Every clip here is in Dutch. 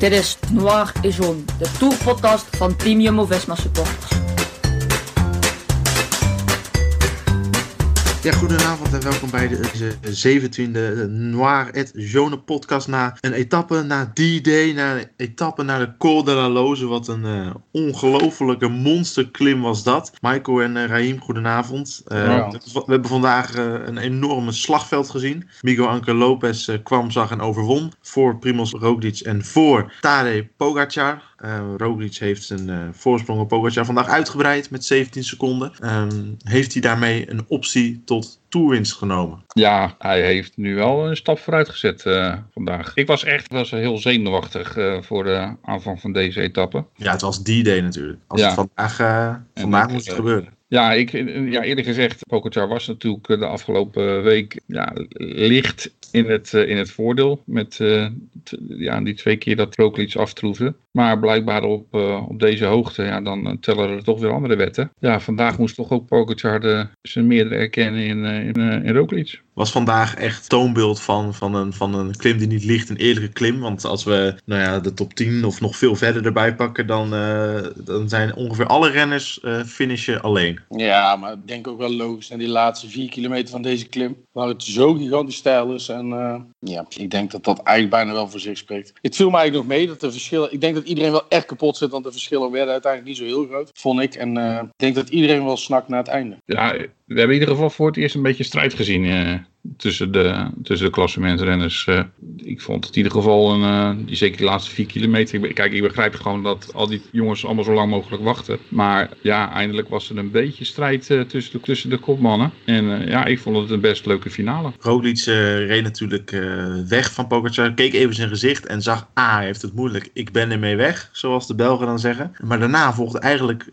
Dit is Noir et Jaune, de tourpodcast van Team Jumbo-Visma supporters. Ja, goedenavond en welkom bij de 17e Noir et Jaune podcast na een etappe, na D-Day, na een etappe naar de Col de la Loze. Wat een eh ongelofelijke monsterklim was dat. Michael en eh, Raheem, goedenavond. Eh, Ja. We hebben vandaag eh, een enorme slagveld gezien. Miguel Anker Lopez eh, kwam, zag en overwon voor Primoz Roglic en voor Tadej Pogacar. Eh Roglic heeft zijn eh, voorsprong op Pogacar vandaag uitgebreid met 17 seconden. Ehm, heeft hij daarmee een optie tot toerwinst genomen? Ja, hij heeft nu wel een stap vooruit gezet eh, vandaag. Ik was echt was heel zenuwachtig eh, voor de aanvang van deze etappe. Ja, het was die day natuurlijk. Als Ja. het vandaag, vandaag moest het gebeuren. Ja, ik, ja, eerlijk gezegd, Pogacar was natuurlijk de afgelopen week ja, licht in het, eh, in het voordeel. Met eh, ja, die twee keer dat Roglic aftroefde. Maar blijkbaar op, eh, op deze hoogte, ja, dan tellen er toch weer andere wetten. Ja, vandaag moest toch ook Pogacar zijn meerdere erkennen in, in, in Roglic. Was vandaag echt toonbeeld van, van, een, van een klim die niet ligt, een eerlijke klim. Want als we nou ja, de top 10 of nog veel verder erbij pakken, dan, eh, dan zijn ongeveer alle renners eh, finishen alleen. Ja, maar ik denk ook wel logisch. En die laatste vier kilometer van deze klim, waar het zo gigantisch stijl is. En eh, ja, ik denk dat dat eigenlijk bijna wel voor zich spreekt. Het viel mij eigenlijk nog mee dat de verschillen... Ik denk dat iedereen wel echt kapot zit, want de verschillen werden uiteindelijk niet zo heel groot, vond ik. En eh, ik denk dat iedereen wel snakt naar het einde. Ja, we hebben in ieder geval voor het eerst een beetje strijd gezien eh, tussen de, tussen de klassementrenners. Eh, ik vond het in ieder geval, een, eh, die, zeker die laatste vier kilometer. Kijk, ik begrijp gewoon dat al die jongens allemaal zo lang mogelijk wachten. Maar ja, eindelijk was er een beetje strijd eh, tussen, de, tussen de kopmannen. En ja, ik vond het een best leuke finale. Roglic reed natuurlijk weg van Pogacar, keek even zijn gezicht en zag, ah, hij heeft het moeilijk, ik ben ermee weg, zoals de Belgen dan zeggen. Maar daarna volgde eigenlijk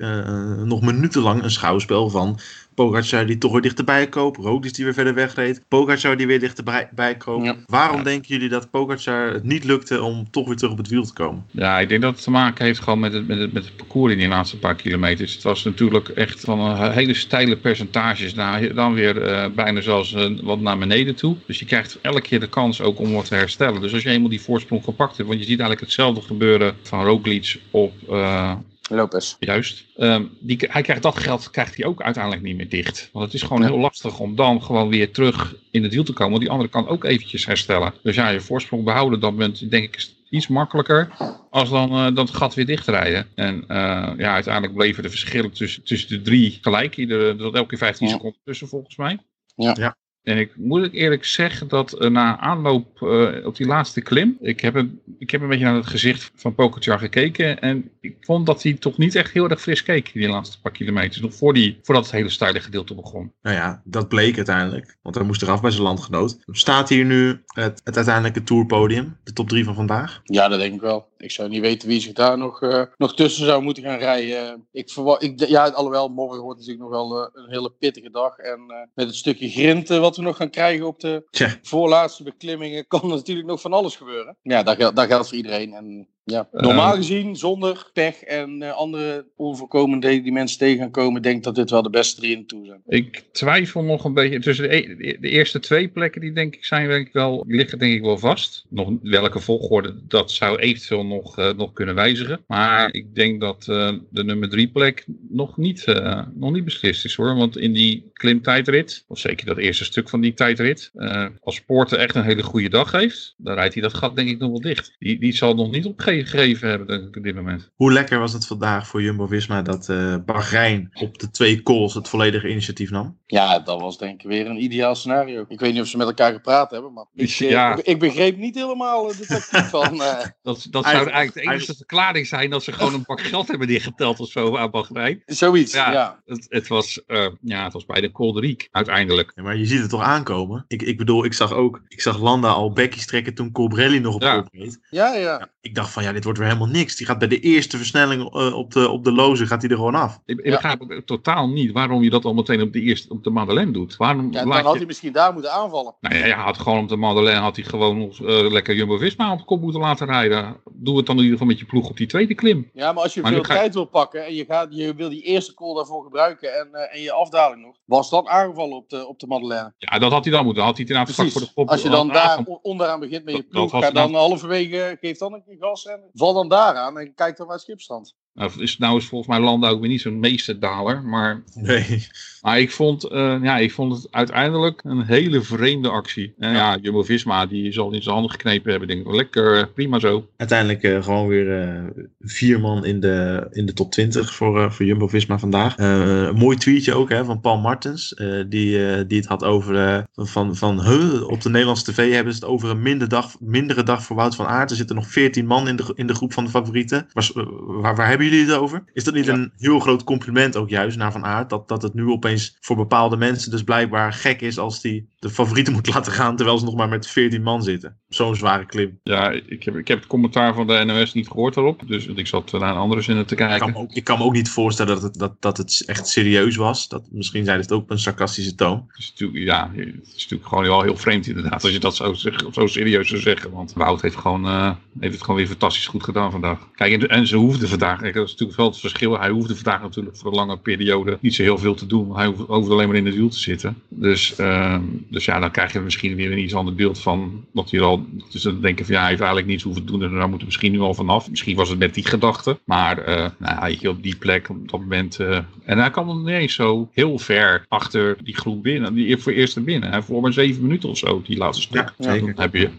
nog minutenlang een schouwspel van Pogacar die toch weer dichterbij koopt, Roglic die weer verder wegreed, Pogacar die weer dichterbij koopt. Ja. Waarom denken jullie dat Pogacar het niet lukte om toch weer terug op het wiel te komen? Ja, ik denk dat het te maken heeft gewoon met het, met het, met het parcours in die laatste paar kilometers. Het was natuurlijk echt van een hele steile percentages. naar dan weer eh, bijna zelfs eh, wat naar beneden toe. Dus je krijgt elke keer de kans ook om wat te herstellen. Dus als je eenmaal die voorsprong gepakt hebt. Want je ziet eigenlijk hetzelfde gebeuren van Roglic op... eh, Lopez. Juist. Ehm, die, hij krijgt dat geld krijgt hij ook uiteindelijk niet meer dicht. Want het is gewoon heel lastig om dan gewoon weer terug in het wiel te komen. Want die andere kan ook eventjes herstellen. Dus ja, je voorsprong behouden, dat bent denk ik is iets makkelijker als dan eh, dat gat weer dichtrijden. En eh, ja, uiteindelijk bleven de verschillen tussen, tussen de drie gelijk. Iedere, er zat elke keer 15 Ja. seconden tussen volgens mij. Ja. Ja. En ik moet eerlijk zeggen dat eh, na aanloop eh, op die laatste klim, ik heb, een, ik heb een beetje naar het gezicht van Pogacar gekeken en ik vond dat hij toch niet echt heel erg fris keek in die laatste paar kilometers, nog voor die, voordat het hele steile gedeelte begon. Nou ja, dat bleek uiteindelijk, want hij moest eraf bij zijn landgenoot. Staat hier nu het, het uiteindelijke tourpodium, de top 3 van vandaag? Ja, dat denk ik wel. Ik zou niet weten wie zich daar nog, eh, nog tussen zou moeten gaan rijden. Ik verwacht, ik, ja, alhoewel, morgen wordt natuurlijk nog wel eh, een hele pittige dag. En eh, met het stukje grind eh, wat we nog gaan krijgen op de voorlaatste beklimmingen, kan er natuurlijk nog van alles gebeuren. Ja, dat, geldt- dat geldt voor iedereen. En ja, normaal Ehm. gezien, zonder pech en eh, andere onvoorkomende die mensen tegen gaan komen, denk ik dat dit wel de beste drie in de tour zijn. Ik twijfel nog een beetje tussen de, e- de eerste twee plekken die denk ik zijn denk ik wel, die liggen denk ik wel vast. Nog welke volgorde, dat zou eventueel nog, eh, nog kunnen wijzigen. Maar ik denk dat eh, de nummer drie plek nog niet, eh, nog niet beslist is hoor. Want in die klimtijdrit, of zeker dat eerste stuk van die tijdrit, eh, als Poorten echt een hele goede dag heeft, dan rijdt hij dat gat denk ik nog wel dicht. Die, die zal nog niet opgeven gegeven hebben denk ik, op dit moment. Hoe lekker was het vandaag voor Jumbo-Visma dat eh Bahrein op de twee calls het volledige initiatief nam? Ja, dat was denk ik weer een ideaal scenario. Ik weet niet of ze met elkaar gepraat hebben, maar ik, eh, Ja. ik, ik begreep niet helemaal eh, de tactiek van... eh, Dat, dat zou eigenlijk de enige verklaring zijn dat ze gewoon een bak geld hebben neergeteld of zo aan Bahrein. zoiets, Ja. ja. Het, het, was, eh, ja, het was bij de Kolderiek uiteindelijk. Ja, maar je ziet het toch aankomen? Ik, ik bedoel, ik zag ook, ik zag Landa al bekkies trekken toen Colbrelli nog op Ja. kop reed. Ja, ja. Ik dacht van, ja, dit wordt weer helemaal niks. Die gaat bij de eerste versnelling eh, op, de, op de loze, gaat hij er gewoon af. Ik, ik Ja. begrijp totaal niet waarom je dat al meteen op de eerste op de Madeleine doet. Waarom ja dan had je... hij misschien daar moeten aanvallen. Nou ja, hij had gewoon op de Madeleine had hij gewoon nog eh, lekker Jumbo-Visma op de kop moeten laten rijden. Doe het dan in ieder geval met je ploeg op die tweede klim. Ja, maar als je Maar veel tijd wil pakken en je, gaat, je wil die eerste call daarvoor gebruiken en, eh, en je afdaling nog, was dan aangevallen op de, op de Madeleine. Ja, dat had hij dan moeten. Had hij het inderdaad vlak voor de kop. Als je dan daar aan- on- onderaan begint met je Dat- ploeg, dat dan halverwege, geef dan een val dan daaraan en kijk dan naar het schipstand. Nou, is, nou is volgens mij Landa ook weer niet zo'n meesterdaler. Maar, Nee. maar ik, vond, eh, ja, ik vond het uiteindelijk een hele vreemde actie. En ja, Jumbo-Visma die zal in zijn handen geknepen hebben. Denk ik, lekker, eh, prima zo. Uiteindelijk eh, gewoon weer vier man in de, in de top 20 voor, voor Jumbo-Visma vandaag. Een mooi tweetje ook hè, van Paul Martens. die, die het had over van, van huh, op de Nederlandse tv hebben ze het over een minder dag, mindere dag voor Wout van Aert. Er zitten nog 14 man in de, in de groep van de favorieten. Waar, waar, waar hebben jullie het over? Is dat niet Ja. een heel groot compliment ook juist naar Van Aert? Dat, dat het nu opeens voor bepaalde mensen dus blijkbaar gek is als die de favorieten moet laten gaan terwijl ze nog maar met 14 man zitten. Zo'n zware klim. Ja, ik heb, ik heb het commentaar van de NOS niet gehoord daarop. Dus ik zat naar een andere zinnen te Ik kan, kijken. me ook, ik kan me ook niet voorstellen dat het, dat, dat het echt serieus was. Dat, misschien zijn het ook op een sarcastische toon. Het is ja, het is natuurlijk gewoon wel heel vreemd inderdaad. Als je dat zo, zo serieus zou zeggen. Want Wout heeft, gewoon, eh, heeft het gewoon weer fantastisch goed gedaan vandaag. Kijk, en, en ze hoefden vandaag, dat is natuurlijk wel het verschil. Hij hoefde vandaag natuurlijk voor een lange periode niet zo heel veel te doen. Hij hoefde, hoefde alleen maar in het wiel te zitten. Dus, ehm, dus ja, dan krijg je misschien weer een iets ander beeld van. Dat hij al, dus dan denken van ja, hij heeft eigenlijk niets hoeven te doen. En daar moeten we misschien nu al vanaf. Misschien was het met die gedachte. Maar eh nou, je, op die plek, op dat moment. eh, en hij nog niet eens zo heel ver achter die groep binnen. Die voor eerste binnen. Hij voor maar zeven minuten of zo, die laatste stuk. Ja, zeker. Dan heb je.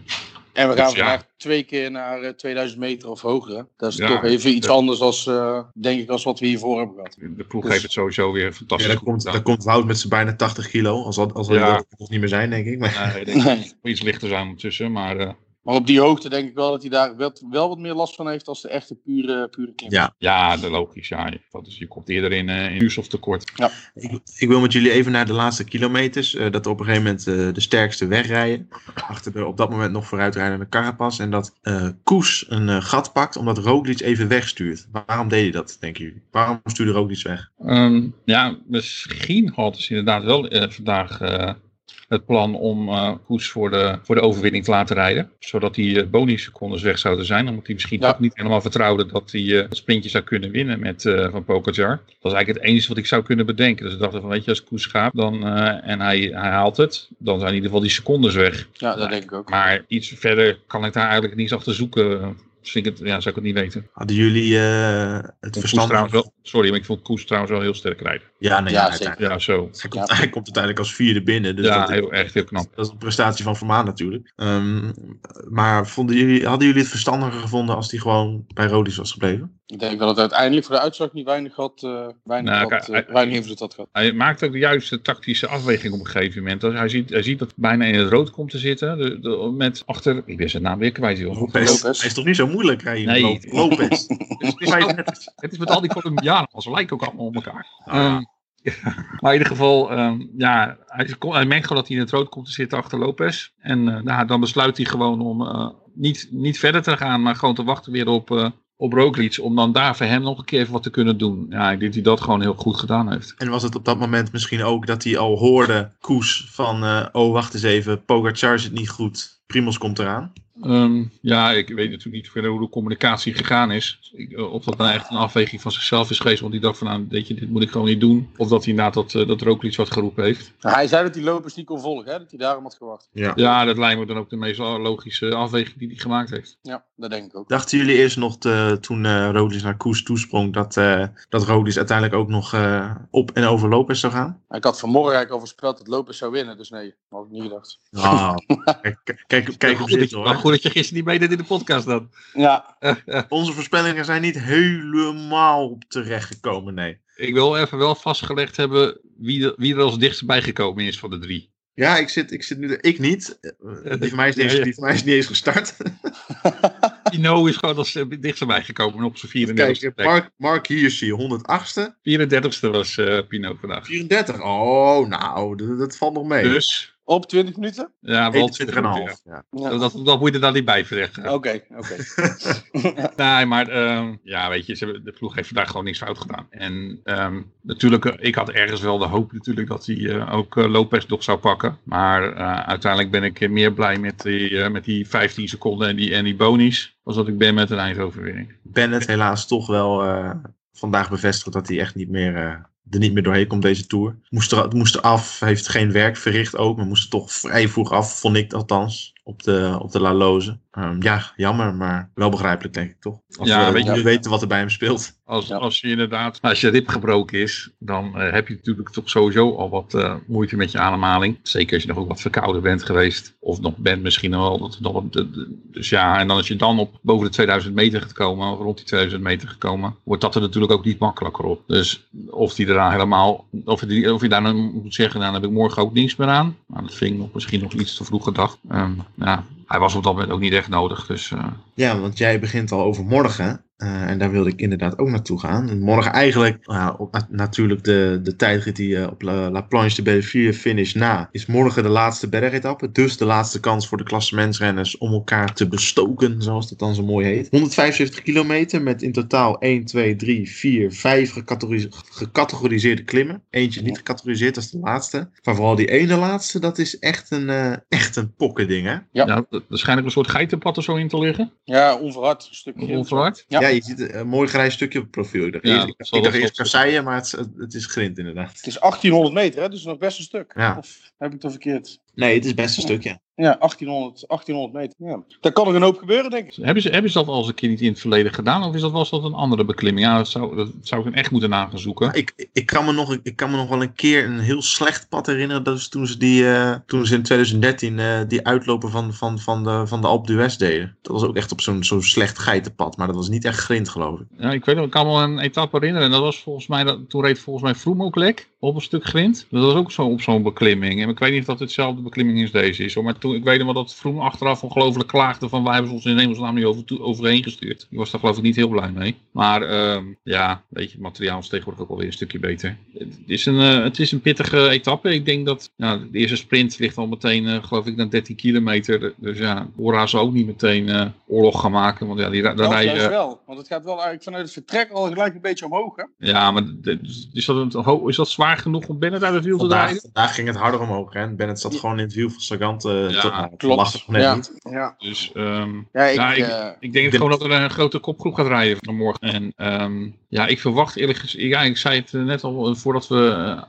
En we gaan Dus ja. vandaag twee keer naar eh, 2000 meter of hoger. Dat is Ja, toch even iets ja. anders als, eh, denk ik, als wat we hiervoor hebben gehad. De ploeg Dus- heeft het sowieso weer Ja, fantastisch daar, goed komt, gedaan. daar komt Wout met zijn bijna 80 kilo. Als, al- als we Ja. dat nog niet meer zijn, denk ik. Maar, Nee, ik denk Nee. iets lichter zijn ondertussen. Maar eh, Maar op die hoogte denk ik wel dat hij daar wel, wel wat meer last van heeft als de echte pure, pure klim. ja, ja, de logisch. Ja, dat is, je komt eerder in, eh in zuurstoftekort. ik, ik wil met jullie even naar de laatste kilometers. eh, dat er op een gegeven moment eh, de sterkste wegrijden. Achter de op dat moment nog vooruitrijdende Carapaz. En dat eh, Koes een eh, gat pakt omdat Roglic even wegstuurt. Waarom deed hij dat, denken jullie? Waarom stuurde Roglic weg? Ehm, ja, misschien hadden ze inderdaad wel vandaag eh, het plan om eh Koes voor de, voor de overwinning te laten rijden. Zodat die uh, bonussecondes weg zouden zijn. Omdat hij misschien Ja. toch niet helemaal vertrouwde dat hij eh, het sprintje zou kunnen winnen met Van Pogacar. Dat was eigenlijk het enige wat ik zou kunnen bedenken. Dus ik dacht van weet je, als Koes gaat dan, en hij, hij haalt het, dan zijn in ieder geval die secondes weg. Ja, dat denk ik ook. Maar iets verder kan ik daar eigenlijk niets achter zoeken. Dus vind ik het, ja, zou ik het niet weten. Hadden jullie eh, het verstand? wel, sorry, maar ik vond Koes trouwens wel heel sterk rijden. Ja, nee, Ja, zo. Hij, komt, Ja. hij komt uiteindelijk als vierde binnen. Dus ja, dat, heel, echt heel knap. dat is een prestatie van Vermaan natuurlijk. Ehm, maar vonden jullie, hadden jullie het verstandiger gevonden als hij gewoon bij Roglic was gebleven? Ik denk dat het uiteindelijk voor de uitslag niet weinig, had, eh, weinig, Nou, had, eh, weinig invloed had gehad. Hij maakt ook de juiste tactische afweging op een gegeven moment. Als hij, ziet, hij ziet dat het bijna in het rood komt te zitten. De, de- met achter, ik ben zijn naam weer kwijt joh. Lopez. Lopez. Hij is toch niet zo moeilijk rijden? Nee. Lo- Lopez. Het is, het het is met al die Colombianen, ze lijken ook allemaal op elkaar. Ehm, maar in ieder geval, ehm, ja, hij, hij merkt gewoon dat hij in het rood komt te zitten achter Lopez. En eh, nou, dan besluit hij gewoon om eh, niet, niet verder te gaan, maar gewoon te wachten weer op, eh op Roglic. Om dan daar voor hem nog een keer even wat te kunnen doen. Ja, ik denk dat hij dat gewoon heel goed gedaan heeft. En was het op dat moment misschien ook dat hij al hoorde, Koes, van... eh, oh, wacht eens even, Pogacar zit niet goed. Primos komt eraan. Ehm, ja, ik weet natuurlijk niet verder hoe de communicatie gegaan is. Ik, eh, of dat nou echt een afweging van zichzelf is geweest, want die dacht van nou, weet je, dit moet ik gewoon niet doen. Of dat hij inderdaad dat, dat er ook iets wat geroepen heeft. Nou, hij zei dat hij lopers niet kon volgen, hè? dat hij daarom had gewacht. Ja. Ja, dat lijkt me dan ook de meest logische afweging die hij gemaakt heeft. Ja, dat denk ik ook. Dachten jullie eerst nog te- toen eh Roglic naar Koes toesprong... dat, eh dat Roglic uiteindelijk ook nog eh, op en over Lopez zou gaan? Ik had vanmorgen eigenlijk al voorspeld dat Lopez zou winnen, dus nee, dat had ik niet gedacht. Ah, kijk, kijk, kijk op dit hoor. Dat je gisteren niet meedeed in de podcast dan. Ja, Onze voorspellingen zijn niet helemaal terechtgekomen, nee. Ik wil even wel vastgelegd hebben wie, er- wie er als dichtst bij gekomen is van de drie. Ja, ik zit, ik zit nu... Ik niet. Die van mij is, niet eens- Ja, ja. die van mij is niet eens gestart. Pino is gewoon als eh, dichtst bij gekomen op zijn 34ste Kijk. Mark, Mark Hirschi, 108ste. 34ste was eh, Pino vandaag. 34. Oh, nou, dat, dat valt nog mee. Dus, op 20 minuten? ja, wel 20 21,5. minuten. Ja. Ja. Dat, dat moet je er dan niet bij verleggen. Oké, oké. Nee, maar ehm, ja, weet je, ze hebben, de ploeg heeft vandaag gewoon niks fout gedaan. En ehm, natuurlijk, eh, ik had ergens wel de hoop natuurlijk dat hij eh, ook eh, Lopez nog zou pakken. Maar eh, uiteindelijk ben ik meer blij met die, eh, met die 15 seconden en die, en die bonies. Als dat ik ben met een eindoverwinning. Bennett helaas toch wel eh, vandaag bevestigd dat hij echt niet meer, eh, er niet meer doorheen komt deze Tour. Moest er, moest er af, heeft geen werk verricht ook, maar moest er toch vrij vroeg af, vond ik althans, op de, op de La Loze. Ehm, ja, jammer, maar wel begrijpelijk denk ik toch? Als Ja, we weet je- weten wat er bij hem speelt. Als, Ja. als je inderdaad, als je rib gebroken is, dan eh, heb je natuurlijk toch sowieso al wat eh, moeite met je ademhaling. Zeker als je nog ook wat verkouden bent geweest. Of nog bent misschien wel. Dat, nog, dus ja, en dan als je dan op boven de 2000 meter gaat komen, of rond die 2000 meter gekomen, wordt dat er natuurlijk ook niet makkelijker op. Dus of die eraan helemaal, of je, of je daar dan moet zeggen, nou, dan heb ik morgen ook niks meer aan. Nou, dat vind ik nog, misschien nog iets te vroeg gedacht. Ehm, ja, hij was op dat moment ook niet echt nodig. Dus eh, Ja, want jij begint al over eh, en daar wilde ik inderdaad ook naartoe gaan. En morgen eigenlijk, nou ja, op, na- natuurlijk de, de tijdrit die eh, op La, La Planche de Belleville finish na, is morgen de laatste bergetappe. Dus de laatste kans voor de klassementsrenners om elkaar te bestoken, zoals dat dan zo mooi heet. 175 kilometer met in totaal 1, 2, 3, 4, 5 gecategorise- gecategoriseerde klimmen. Eentje niet gecategoriseerd, dat is de laatste. Maar vooral die ene laatste, dat is echt een, eh echt een pokkending, hè? Ja. er schijnt ook een soort geitenpad er zo in te liggen. Ja, onverhard. Een stukje. Onverhard. Ja. Ja, je ziet een mooi grijs stukje op het profiel. Ik dacht Ja, eerst, dat ik, dacht eerst kasseien, maar het, het is grind inderdaad. Het is 1800 meter, hè? dus nog best een stuk. Ja. Of heb ik het verkeerd? Nee, het is best een stukje. Ja, 1800, 1800 meter. Ja. Daar kan nog een hoop gebeuren, denk ik. Hebben ze, hebben ze dat al eens een keer niet in het verleden gedaan? Of is dat, was dat een andere beklimming? Ja, dat zou, dat zou ik echt moeten nagaan zoeken. Ik, ik, kan me nog, ik kan me nog wel een keer een heel slecht pad herinneren. Dat is toen ze, die, eh, toen ze in 2013 eh, die uitlopen van, van, van, de, van de Alpe d'Huez deden. Dat was ook echt op zo'n zo'n slecht geitenpad. Maar dat was niet echt grind, geloof ik. Ja, ik weet nog, ik kan me wel een etappe herinneren. En dat was volgens mij, dat, toen reed volgens mij Froome ook lek op een stuk grind. Dat was ook zo op zo'n beklimming. En ik weet niet of dat hetzelfde beklimming als deze is. hoor. Maar toen, ik weet nog wel dat Froome achteraf ongelooflijk klaagde van wij hebben ze ons in hemelsnaam niet over, overheen gestuurd. Die was daar geloof ik niet heel blij mee. Maar ehm, ja, weet je, het materiaal is tegenwoordig ook alweer een stukje beter. Het is een, eh, het is een pittige etappe. Ik denk dat de eerste sprint ligt al meteen, eh, geloof ik, naar 13 kilometer. Dus ja, Bora zal ook niet meteen eh, oorlog gaan maken. Want ja, die, daar Dat juist wel. Want het gaat wel eigenlijk vanuit het vertrek al gelijk een beetje omhoog, hè? Ja, maar is dat, een, is dat zwaar genoeg om Bennett uit het wiel te Vandaag, draaien? vandaag ging het harder omhoog. Hè? En Bennett zat gewoon in het wiel van Sagan te, Ja, te, nou, te Klopt. lachen nog net ja. niet. Ja. Dus ehm, Ja, ik, eh, ik denk gewoon dat er een grote kopgroep gaat rijden van morgen. En ehm, ja, ik verwacht eerlijk gezegd, ja, ik zei het net al eh, voordat we, eh,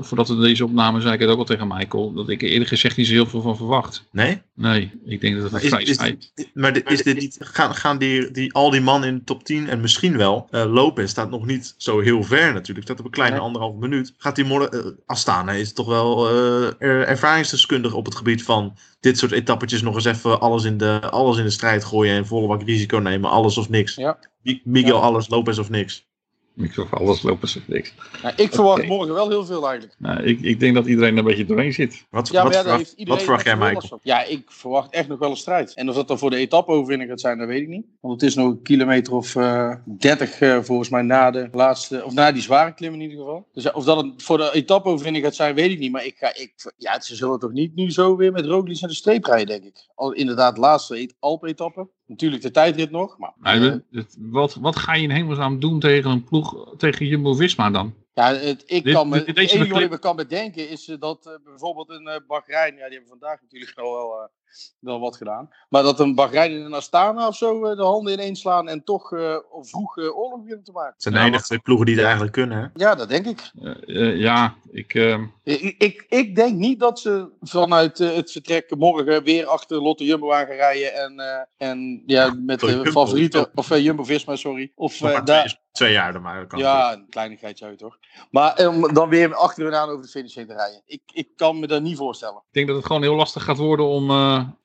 voordat we deze opname, zei ik het ook al tegen Michael, dat ik er eerlijk gezegd niet zo heel veel van verwacht. Nee? Nee, ik denk dat het Maar is, vrij is, maar dit- is dit niet, gaan, gaan die, die, al die mannen in de top 10 en misschien wel, eh Lopez staat nog niet zo heel ver natuurlijk, staat op een kleine Nee. anderhalve minuut. Gaat die morgen, eh, Astana is toch wel eh, er- ervaringsdeskundig op het gebied van dit soort etappetjes nog eens even alles in de, alles in de strijd gooien en volle bak risico nemen, alles of niks. Ja. Miguel Ja. alles, Lopez of niks. Ik zeg alles lopen ze niks. nou, ik verwacht morgen wel heel veel eigenlijk. Nou, ik, ik denk dat iedereen er een beetje doorheen zit. Wat, Ja, wat, ja, daar heeft verwacht, wat verwacht jij Michael? Ja, ik verwacht echt nog wel een strijd. En of dat dan voor de etappe-overwinning gaat zijn, dat weet ik niet. Want het is nog een kilometer of eh 30 eh, volgens mij na de laatste, of na die zware klim in ieder geval. Dus ja, of dat het voor de etappe-overwinning gaat zijn, weet ik niet. Maar ik ga, ik, ja, ze zullen toch niet nu zo weer met Roglic naar de streep rijden, denk ik. Al inderdaad, laatste et- Alpe-etappe. Natuurlijk de tijdrit nog, maar... Maar eh, het- wat, wat ga je in hemelsnaam doen tegen een ploeg, tegen Jumbo-Visma dan? Ja, het, ik Dit- kan me, dit- het deze enige wat ik me kan bedenken is eh, dat eh, bijvoorbeeld een Bahrein, ja die hebben vandaag natuurlijk al wel, wel wat gedaan, maar dat een Bahrein en een Astana of zo eh, de handen ineens slaan en toch eh, vroeg eh, oorlog beginnen te maken. Het zijn de enige twee ploegen die het eigenlijk kunnen. Hè? Ja, dat denk ik. Ja, ik... ehm, Ik, ik, ik denk niet dat ze vanuit het vertrek morgen weer achter Lotte Jumbo aan gaan rijden en, eh, en ja, met de Jumbo. favorieten, of Jumbo-Visma, sorry. Of daar, twee, twee jaar dan maar. dat kan Ja, een kleinigheidje uit hoor. Maar om dan weer achter hun aan over de finish heen te rijden. Ik, ik kan me dat niet voorstellen. Ik denk dat het gewoon heel lastig gaat worden om,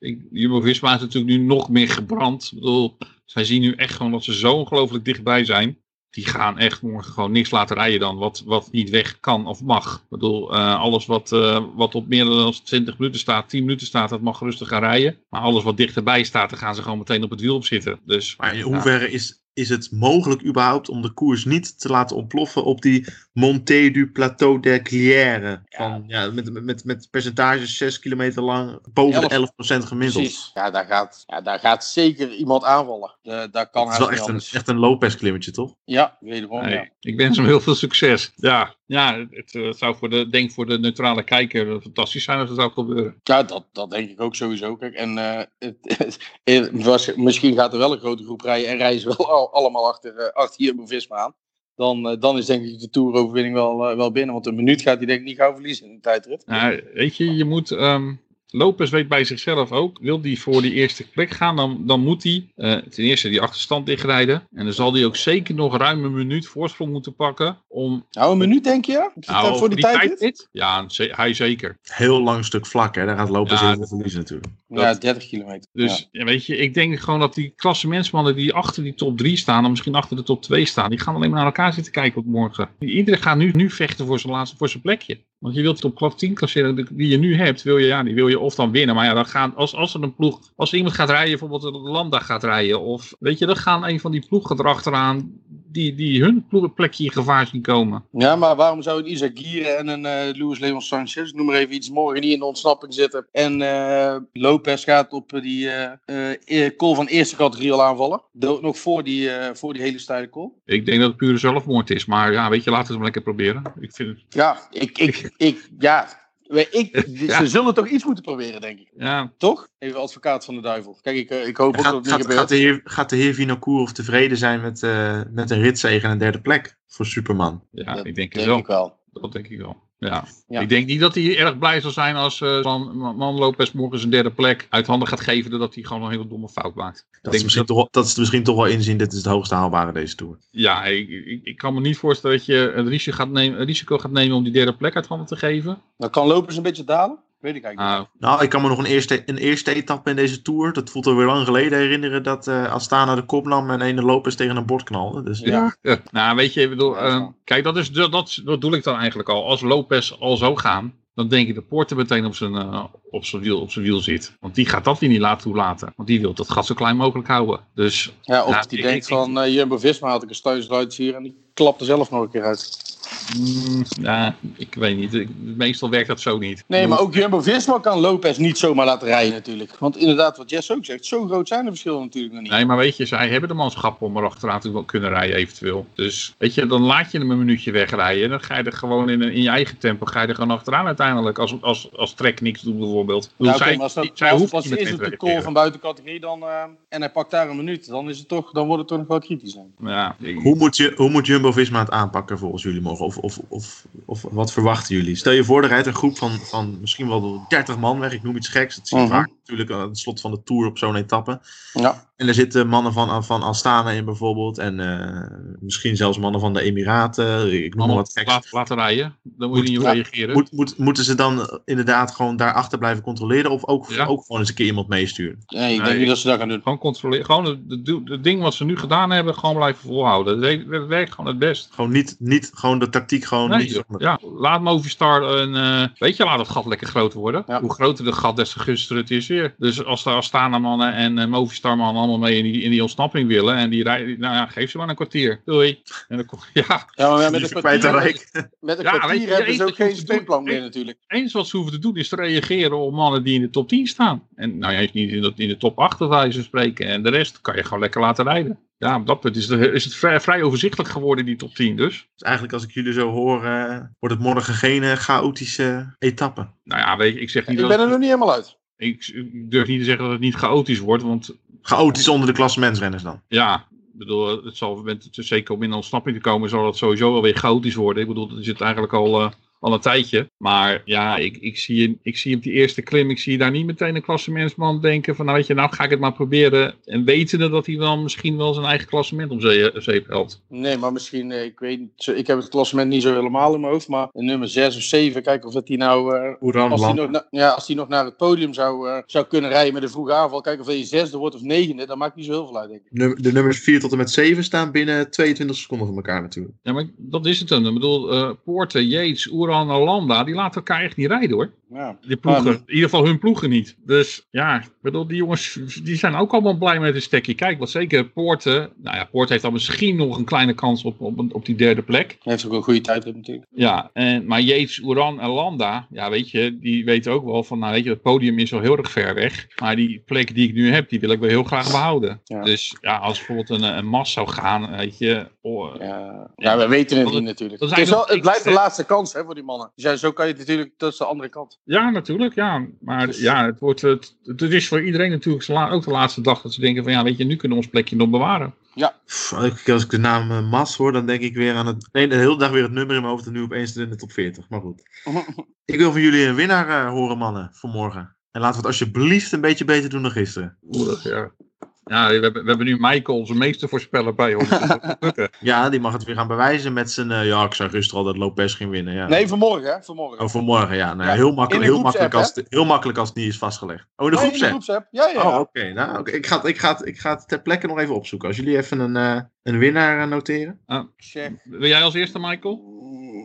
eh, is natuurlijk nu nog meer gebrand. Ik bedoel, zij zien nu echt gewoon dat ze zo ongelooflijk dichtbij zijn. Die gaan echt morgen gewoon niks laten rijden dan wat, wat niet weg kan of mag. Ik bedoel, uh, alles wat, uh, wat op meer dan 20 minuten staat, 10 minuten staat, dat mag rustig gaan rijden. Maar alles wat dichterbij staat, daar gaan ze gewoon meteen op het wiel op zitten. Dus, maar in hoeverre is, is het mogelijk überhaupt om de koers niet te laten ontploffen op die Montée du Plateau der Glière? Van, ja. ja met, met, met percentages 6 kilometer lang, boven 11, de 11% gemiddeld. Precies, ja daar, gaat, ja, daar gaat zeker iemand aanvallen. De, daar kan het is wel echt een, echt een Lopez klimmetje, toch? Ja, wederom, nee, ja. Ik wens hem heel veel succes. Ja, ja het, het, zou voor de, denk voor de neutrale kijker fantastisch zijn als het zou gebeuren. Ja, dat, dat denk ik ook sowieso. Kijk, en uh, het, het, was, misschien gaat er wel een grote groep rijden en rijden ze wel al, allemaal achter, uh, achter Jumbo-Visma aan. Dan, uh, dan is denk ik de Tour-overwinning wel, wel binnen. Want een minuut gaat hij denk ik niet gauw verliezen in de tijdrit. Nou, weet je, je moet... Um... Lopez weet bij zichzelf ook, wil hij voor die eerste plek gaan, dan, dan moet hij uh, ten eerste die achterstand dichtrijden. En dan zal hij ook zeker nog ruim een minuut voorsprong moeten pakken om... Nou, een minuut denk je? Nou, voor die, die tijd, tijd Ja, hij zeker. Heel lang stuk vlak, hè? Daar gaat Lopez ja, in verliezen natuurlijk. Dat, ja, 30 kilometer. Dus ja. weet je, ik denk gewoon dat die klassementsmannen die achter die top 3 staan, of misschien achter de top 2 staan, die gaan alleen maar naar elkaar zitten kijken op morgen. Iedereen gaat nu, nu vechten voor zijn laatste, voor zijn plekje. Want je wilt op klap 10 klasseren die je nu hebt, wil je, ja, die wil je of dan winnen. Maar ja, dan gaan, als, als er een ploeg, als iemand gaat rijden, bijvoorbeeld de Landa gaat rijden, of weet je, dan gaan een van die ploegen erachteraan die, die hun plekje in gevaar zien komen. Ja, maar waarom zou een Isaac Gieren en een uh, Luis Leon Sanchez, noem maar even iets, morgen niet in de ontsnapping zitten. En uh, Lopez gaat op die uh, call van eerste categorie al aanvallen. Nog voor die, voor die hele stijle call. Ik denk dat het pure zelfmoord is, maar ja, weet je, laten we het maar lekker proberen. Ik vind het... Ja, ik, ik, ik, ja, ik, Ze zullen toch iets moeten proberen, denk ik. Ja. Toch? Even advocaat van de duivel. Kijk, ik, ik hoop ook dat het gaat, niet gebeurt. Gaat de heer, gaat de heer Vinocourt tevreden zijn met, uh, met een ritzege en een derde plek voor Superman? Ja, dat ik denk, denk wel. ik wel. Dat denk ik wel. Ja. ja. Ik denk niet dat hij erg blij zal zijn als uh, man, man Lopez morgen zijn derde plek uit handen gaat geven, doordat hij gewoon een hele domme fout maakt. Dat is, misschien dat... Toch, dat is misschien toch wel inzien, dit is het hoogste haalbare deze Tour. Ja, ik, ik, ik, kan me niet voorstellen dat je een risico gaat, nemen, een risico gaat nemen om die derde plek uit handen te geven. Dan kan Lopez een beetje dalen? Weet ik eigenlijk niet. Nou, ik kan me nog een eerste, een eerste etappe in deze Tour, dat voelt er weer lang geleden, herinneren dat uh, Astana de kop nam en een Lopez tegen een bord knalde. Dus, ja. ja. Nou, weet je, ik bedoel, uh, kijk, dat, is, dat, dat bedoel ik dan eigenlijk al. Als Lopez al zo gaan, dan denk ik dat Poorter meteen op zijn, uh, op, zijn wiel, op zijn wiel zit. Want die gaat dat weer niet laten toelaten. Want die wil dat gat zo klein mogelijk houden. Dus, ja, of nou, die ik, denkt ik, van uh, Jumbo-Visma had ik een stuinsruit hier en die klapt er zelf nog een keer uit. Mm, ja, ik weet niet. Meestal werkt dat zo niet. Nee, maar ook Jumbo-Visma kan Lopez niet zomaar laten rijden natuurlijk. Want inderdaad, wat Jess ook zegt, zo groot zijn de verschillen natuurlijk nog niet. Nee, maar weet je, zij hebben de manschappen om erachteraan te kunnen rijden eventueel. Dus weet je, dan laat je hem een minuutje wegrijden. En dan ga je er gewoon in, in je eigen tempo, ga je er gewoon achteraan uiteindelijk. Als, als, als Trek niks doet bijvoorbeeld. Ja, okay, zij, maar als dat, zij als, als is het de call van buiten categorie dan, uh, en hij pakt daar een minuut, dan, is het toch, dan wordt het toch nog wel kritisch. Ja, ik... Hoe moet, je, hoe moet Jumbo-Visma het aanpakken volgens jullie Of, of, of, of wat verwachten jullie? Stel je voor, er rijdt een groep van, van misschien wel 30 man weg. Ik noem iets geks. Dat zie je uh -huh. vaak natuurlijk aan het slot van de Tour op zo'n etappe. Ja. En er zitten mannen van, van Astana in bijvoorbeeld. En uh, misschien zelfs mannen van de Emiraten. Ik noem maar wat geks. Laat, laten rijden. Dan moet, moet je niet reageren. Moet, moet, moeten ze dan inderdaad gewoon daarachter blijven controleren? Of ook, ja. ook gewoon eens een keer iemand meesturen? Nee, ik denk niet dat ze dat gaan doen. Gewoon controleren. Gewoon het ding wat ze nu gedaan hebben, gewoon blijven volhouden. Dat werkt gewoon het best. Gewoon niet, niet gewoon de tactiek gewoon nee, niet. Ja, laat Movistar een... Uh, weet je, laat het gat lekker groot worden. Ja. Hoe groter het gat, des te gunstiger het is weer. Dus als de Astana mannen en uh, Movistar mannen allemaal mee in die, in die ontsnapping willen. En die rijden, nou ja, geef ze maar een kwartier. Doei. En dan kom, ja. ja, maar met een kwartier, met, met een ja, kwartier je, hebben ze ook geen speelplan meer natuurlijk. Het enige wat ze hoeven te doen is te reageren op mannen die in de top 10 staan. En nou ja, niet in de, in de top 8 of wijze spreken. En de rest kan je gewoon lekker laten rijden. Ja, op dat punt is het, is het vrij, vrij, overzichtelijk geworden, die top 10 dus. Dus eigenlijk als ik jullie zo hoor, uh, wordt het morgen geen uh, chaotische etappe. Nou ja, weet je, ik zeg niet ik dat... ben er nog niet helemaal uit. Ik, ik durf niet te zeggen dat het niet chaotisch wordt, want... Chaotisch onder de klassementsrenners dan? Ja, ik bedoel, het zal met, zeker om in ontsnapping te komen, zal het sowieso wel weer chaotisch worden. Ik bedoel, dat is het eigenlijk al, uh, al een tijdje. Maar ja, ik, ik, zie, ik zie op die eerste klim, ik zie daar niet meteen een klassementsman denken van, nou weet je, nou ga ik het maar proberen. En wetende dat hij dan misschien wel zijn eigen klassement zee, zeep helpt. Nee, maar misschien, eh, ik weet ik heb het klassement niet zo helemaal in mijn hoofd, maar een nummer 6 of 7, kijken of dat hij nou, eh, Oeran, als hij nog, na- ja, als hij nog naar het podium zou, eh, zou kunnen rijden met een vroege aanval, kijken of hij zesde wordt of negende, dat maakt niet zo heel veel uit, denk ik. Num- De nummers 4 tot en met 7 staan binnen 22 seconden van elkaar natuurlijk. Ja, maar dat is het dan. Ik bedoel, eh Poorten, Yates, Oeran en Landa, die laten elkaar echt niet rijden hoor. Ja. Die ploegen, in ieder geval hun ploegen niet. Dus ja, bedoel, die jongens die zijn ook allemaal blij met een stekje. Kijk, wat zeker Poorten, nou ja, Poorten heeft dan misschien nog een kleine kans op, op, op die derde plek. Hij heeft ook een goede tijd natuurlijk. Ja, en, maar Yates, Oeran en Landa, ja weet je, die weten ook wel van, nou weet je, het podium is wel heel erg ver weg. Maar die plek die ik nu heb, die wil ik wel heel graag behouden. Ja. Dus ja, als bijvoorbeeld een, een Mas zou gaan, weet je, oh, Ja, ja we weten het niet natuurlijk. Het, is wel, het blijft de laatste kans hè, voor die mannen. Dus ja, zo kan je het natuurlijk, dat is de andere kant. Ja, natuurlijk, ja. Maar ja, het, wordt, het, het is voor iedereen natuurlijk ook de laatste dag dat ze denken van ja, weet je, nu kunnen we ons plekje nog bewaren. Pff, als ik- de naam eh, Mas hoor, dan denk ik weer aan het. Nee, de hele dag weer het nummer in mijn hoofd en nu opeens in de top 40. Maar goed. Ik wil van jullie een winnaar eh, horen, mannen, voor morgen. En laten we het alsjeblieft een beetje beter doen dan gisteren. Oeh, ja. Ja, we hebben, we hebben nu Michael, onze meeste voorspeller bij ons. Dus. Ja, die mag het weer gaan bewijzen met zijn. eh, ja, ik zag gisteren al dat Lopez ging winnen. Ja. Nee, vanmorgen hè, vanmorgen. Oh, voor morgen, ja. Nou, ja, heel, makkelijk, heel, makkelijk als, het- heel makkelijk als het niet is vastgelegd. Oh, in de Nee, groepsapp. groepsapp. Ja, ja. Oh, oké. Nou, oké. ik, ga, het- ik, ga, ik ga het ter plekke nog even opzoeken. Als jullie even een, eh, een winnaar eh, noteren. Check. Wil jij als eerste, Michael?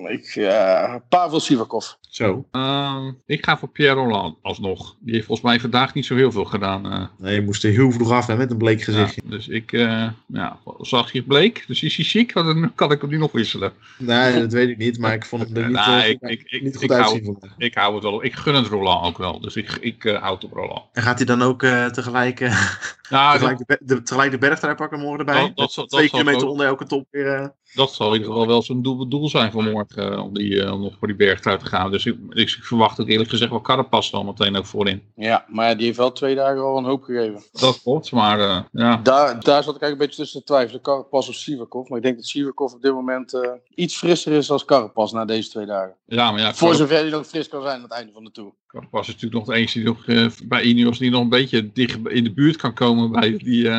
Ik, ja, Pavel Sivakov. Zo. Ehm, ik ga voor Pierre Roland alsnog. Die heeft volgens mij vandaag niet zo heel veel gedaan. eh. Nee, je moest er heel vroeg af hè, met een bleek ja, gezichtje. dus ik, eh, ja, zag je bleek? Dus is hij ziek? Dan kan ik hem nu nog wisselen. Nee, dat weet ik niet. Maar ik vond hem er niet, Nou, eh, ik- goed- ik- ik- niet goed ik hou- uitzien. Ik hou het wel. Ik gun het Roland ook wel. Dus ik, ik eh, houd op Roland. En gaat hij dan ook eh, tegelijk, eh, Ja, dat, tegelijk, de, de, tegelijk de bergtrui pakken morgen erbij? Dat- dat Twee kilometer onder elke top weer. Dat zal in ieder geval wel zijn doel, doel zijn voor morgen. eh, om, die, eh, om nog voor die bergtrui te gaan. Dus ik, ik verwacht ook eerlijk gezegd wel Carapaz dan meteen ook voorin. Ja, maar die heeft wel twee dagen al een hoop gegeven. Dat klopt. Maar eh, ja. Daar, daar zat ik eigenlijk een beetje tussen te twijfelen. Carapaz of Sivakov. Maar ik denk dat Sivakov op dit moment iets frisser is als Carapaz na deze twee dagen. ja, maar ja. Voor zover hij nog fris kan zijn aan het einde van de Tour. Carapaz is natuurlijk nog de enige die nog bij Ineos die nog een beetje dicht in de buurt kan komen bij die,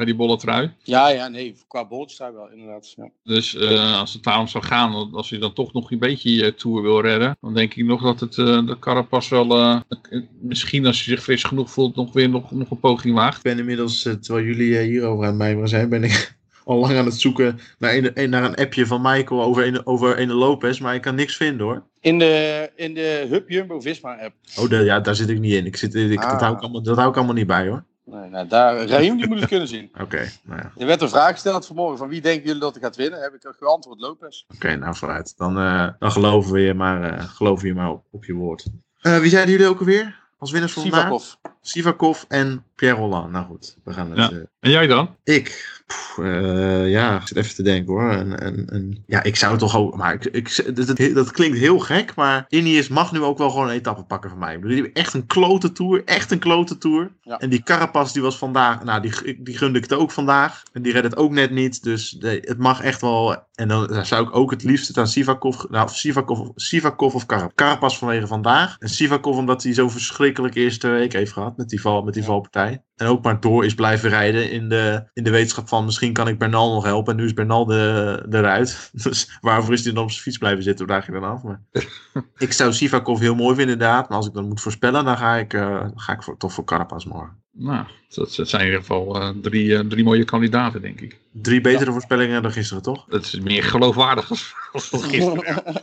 eh, bij die bolle trui. Ja, ja, nee. Qua bolletstrui wel, inderdaad. Ja. Dus eh, als het daarom zou gaan, als hij dan toch nog een beetje je Tour wil redden, dan denk ik nog dat het eh de Carapaz wel, eh, eh, misschien als hij zich fris genoeg voelt, nog weer nog, nog een poging waagt. Ik ben inmiddels, eh, terwijl jullie eh, hierover aan het mijmeren zijn, ben ik al lang aan het zoeken naar een, naar een appje van Michael over een, over een Lopez. Maar ik kan niks vinden hoor. In de, in de Hub Jumbo Visma app. Oh, de, ja, daar zit ik niet in. Ik zit, ik, dat, Ah. hou ik allemaal, dat hou ik allemaal niet bij hoor. Nee, nou, daar, Raheem, die moet het kunnen zien. Oké, nou ja. Er werd een vraag gesteld vanmorgen van wie denken jullie dat er gaat winnen? Heb ik geantwoord Lopez. Oké, nou vooruit. Dan, eh, dan geloven we je maar, eh, geloven je maar op, op je woord. Eh, wie zeiden jullie ook alweer? Als winnaars van vandaag? Sivakov. Sivakov en Pierre Rolland. Nou goed, we gaan het... Ja. En jij dan? Ik, eh, ja, ik zit even te denken hoor. En, en, en, ja, ik zou toch ook, maar ik, ik, dat, dat, dat klinkt heel gek, maar Ineos mag nu ook wel gewoon een etappe pakken van mij. Ik bedoel, die hebben echt een klote tour, echt een klote tour. Ja. En die Carapaz die was vandaag, nou die, die gunde ik het ook vandaag. En die redde het ook net niet, dus de- het mag echt wel. En dan zou ik ook het liefst het aan Sivakov, nou Sivakov, Sivakov of Carapaz. Carapaz vanwege vandaag. En Sivakov omdat hij zo'n verschrikkelijk eerste week heeft gehad met die, val, met die Ja. valpartij. En ook maar door is blijven rijden in de, in de wetenschap van misschien kan ik Bernal nog helpen. En nu is Bernal de, eruit. Dus waarvoor is hij dan op zijn fiets blijven zitten? Daag je dan af? Maar ik zou Sivakov heel mooi vinden inderdaad. Maar als ik dan moet voorspellen, dan ga ik, eh, ga ik voor, toch voor Carapaz morgen. Nou, dat, zijn in ieder geval eh, drie, eh, drie mooie kandidaten, denk ik. Drie betere voorspellingen dan gisteren, toch? Dat is meer geloofwaardig als, als gisteren.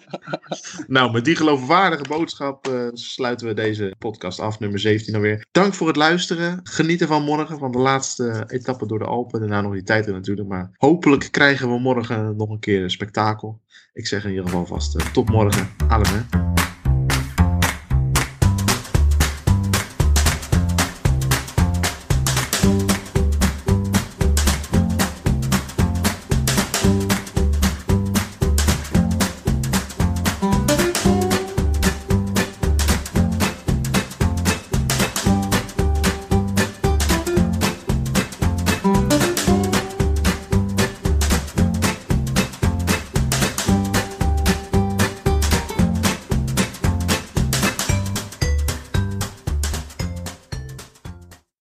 Nou, met die geloofwaardige boodschap eh, sluiten we deze podcast af, nummer 17 alweer. Dank voor het luisteren. Geniet ervan morgen, van de laatste etappe door de Alpen. Daarna nog die tijd er natuurlijk. Maar hopelijk krijgen we morgen nog een keer een spektakel. Ik zeg in ieder geval vast tot morgen. Adem hè.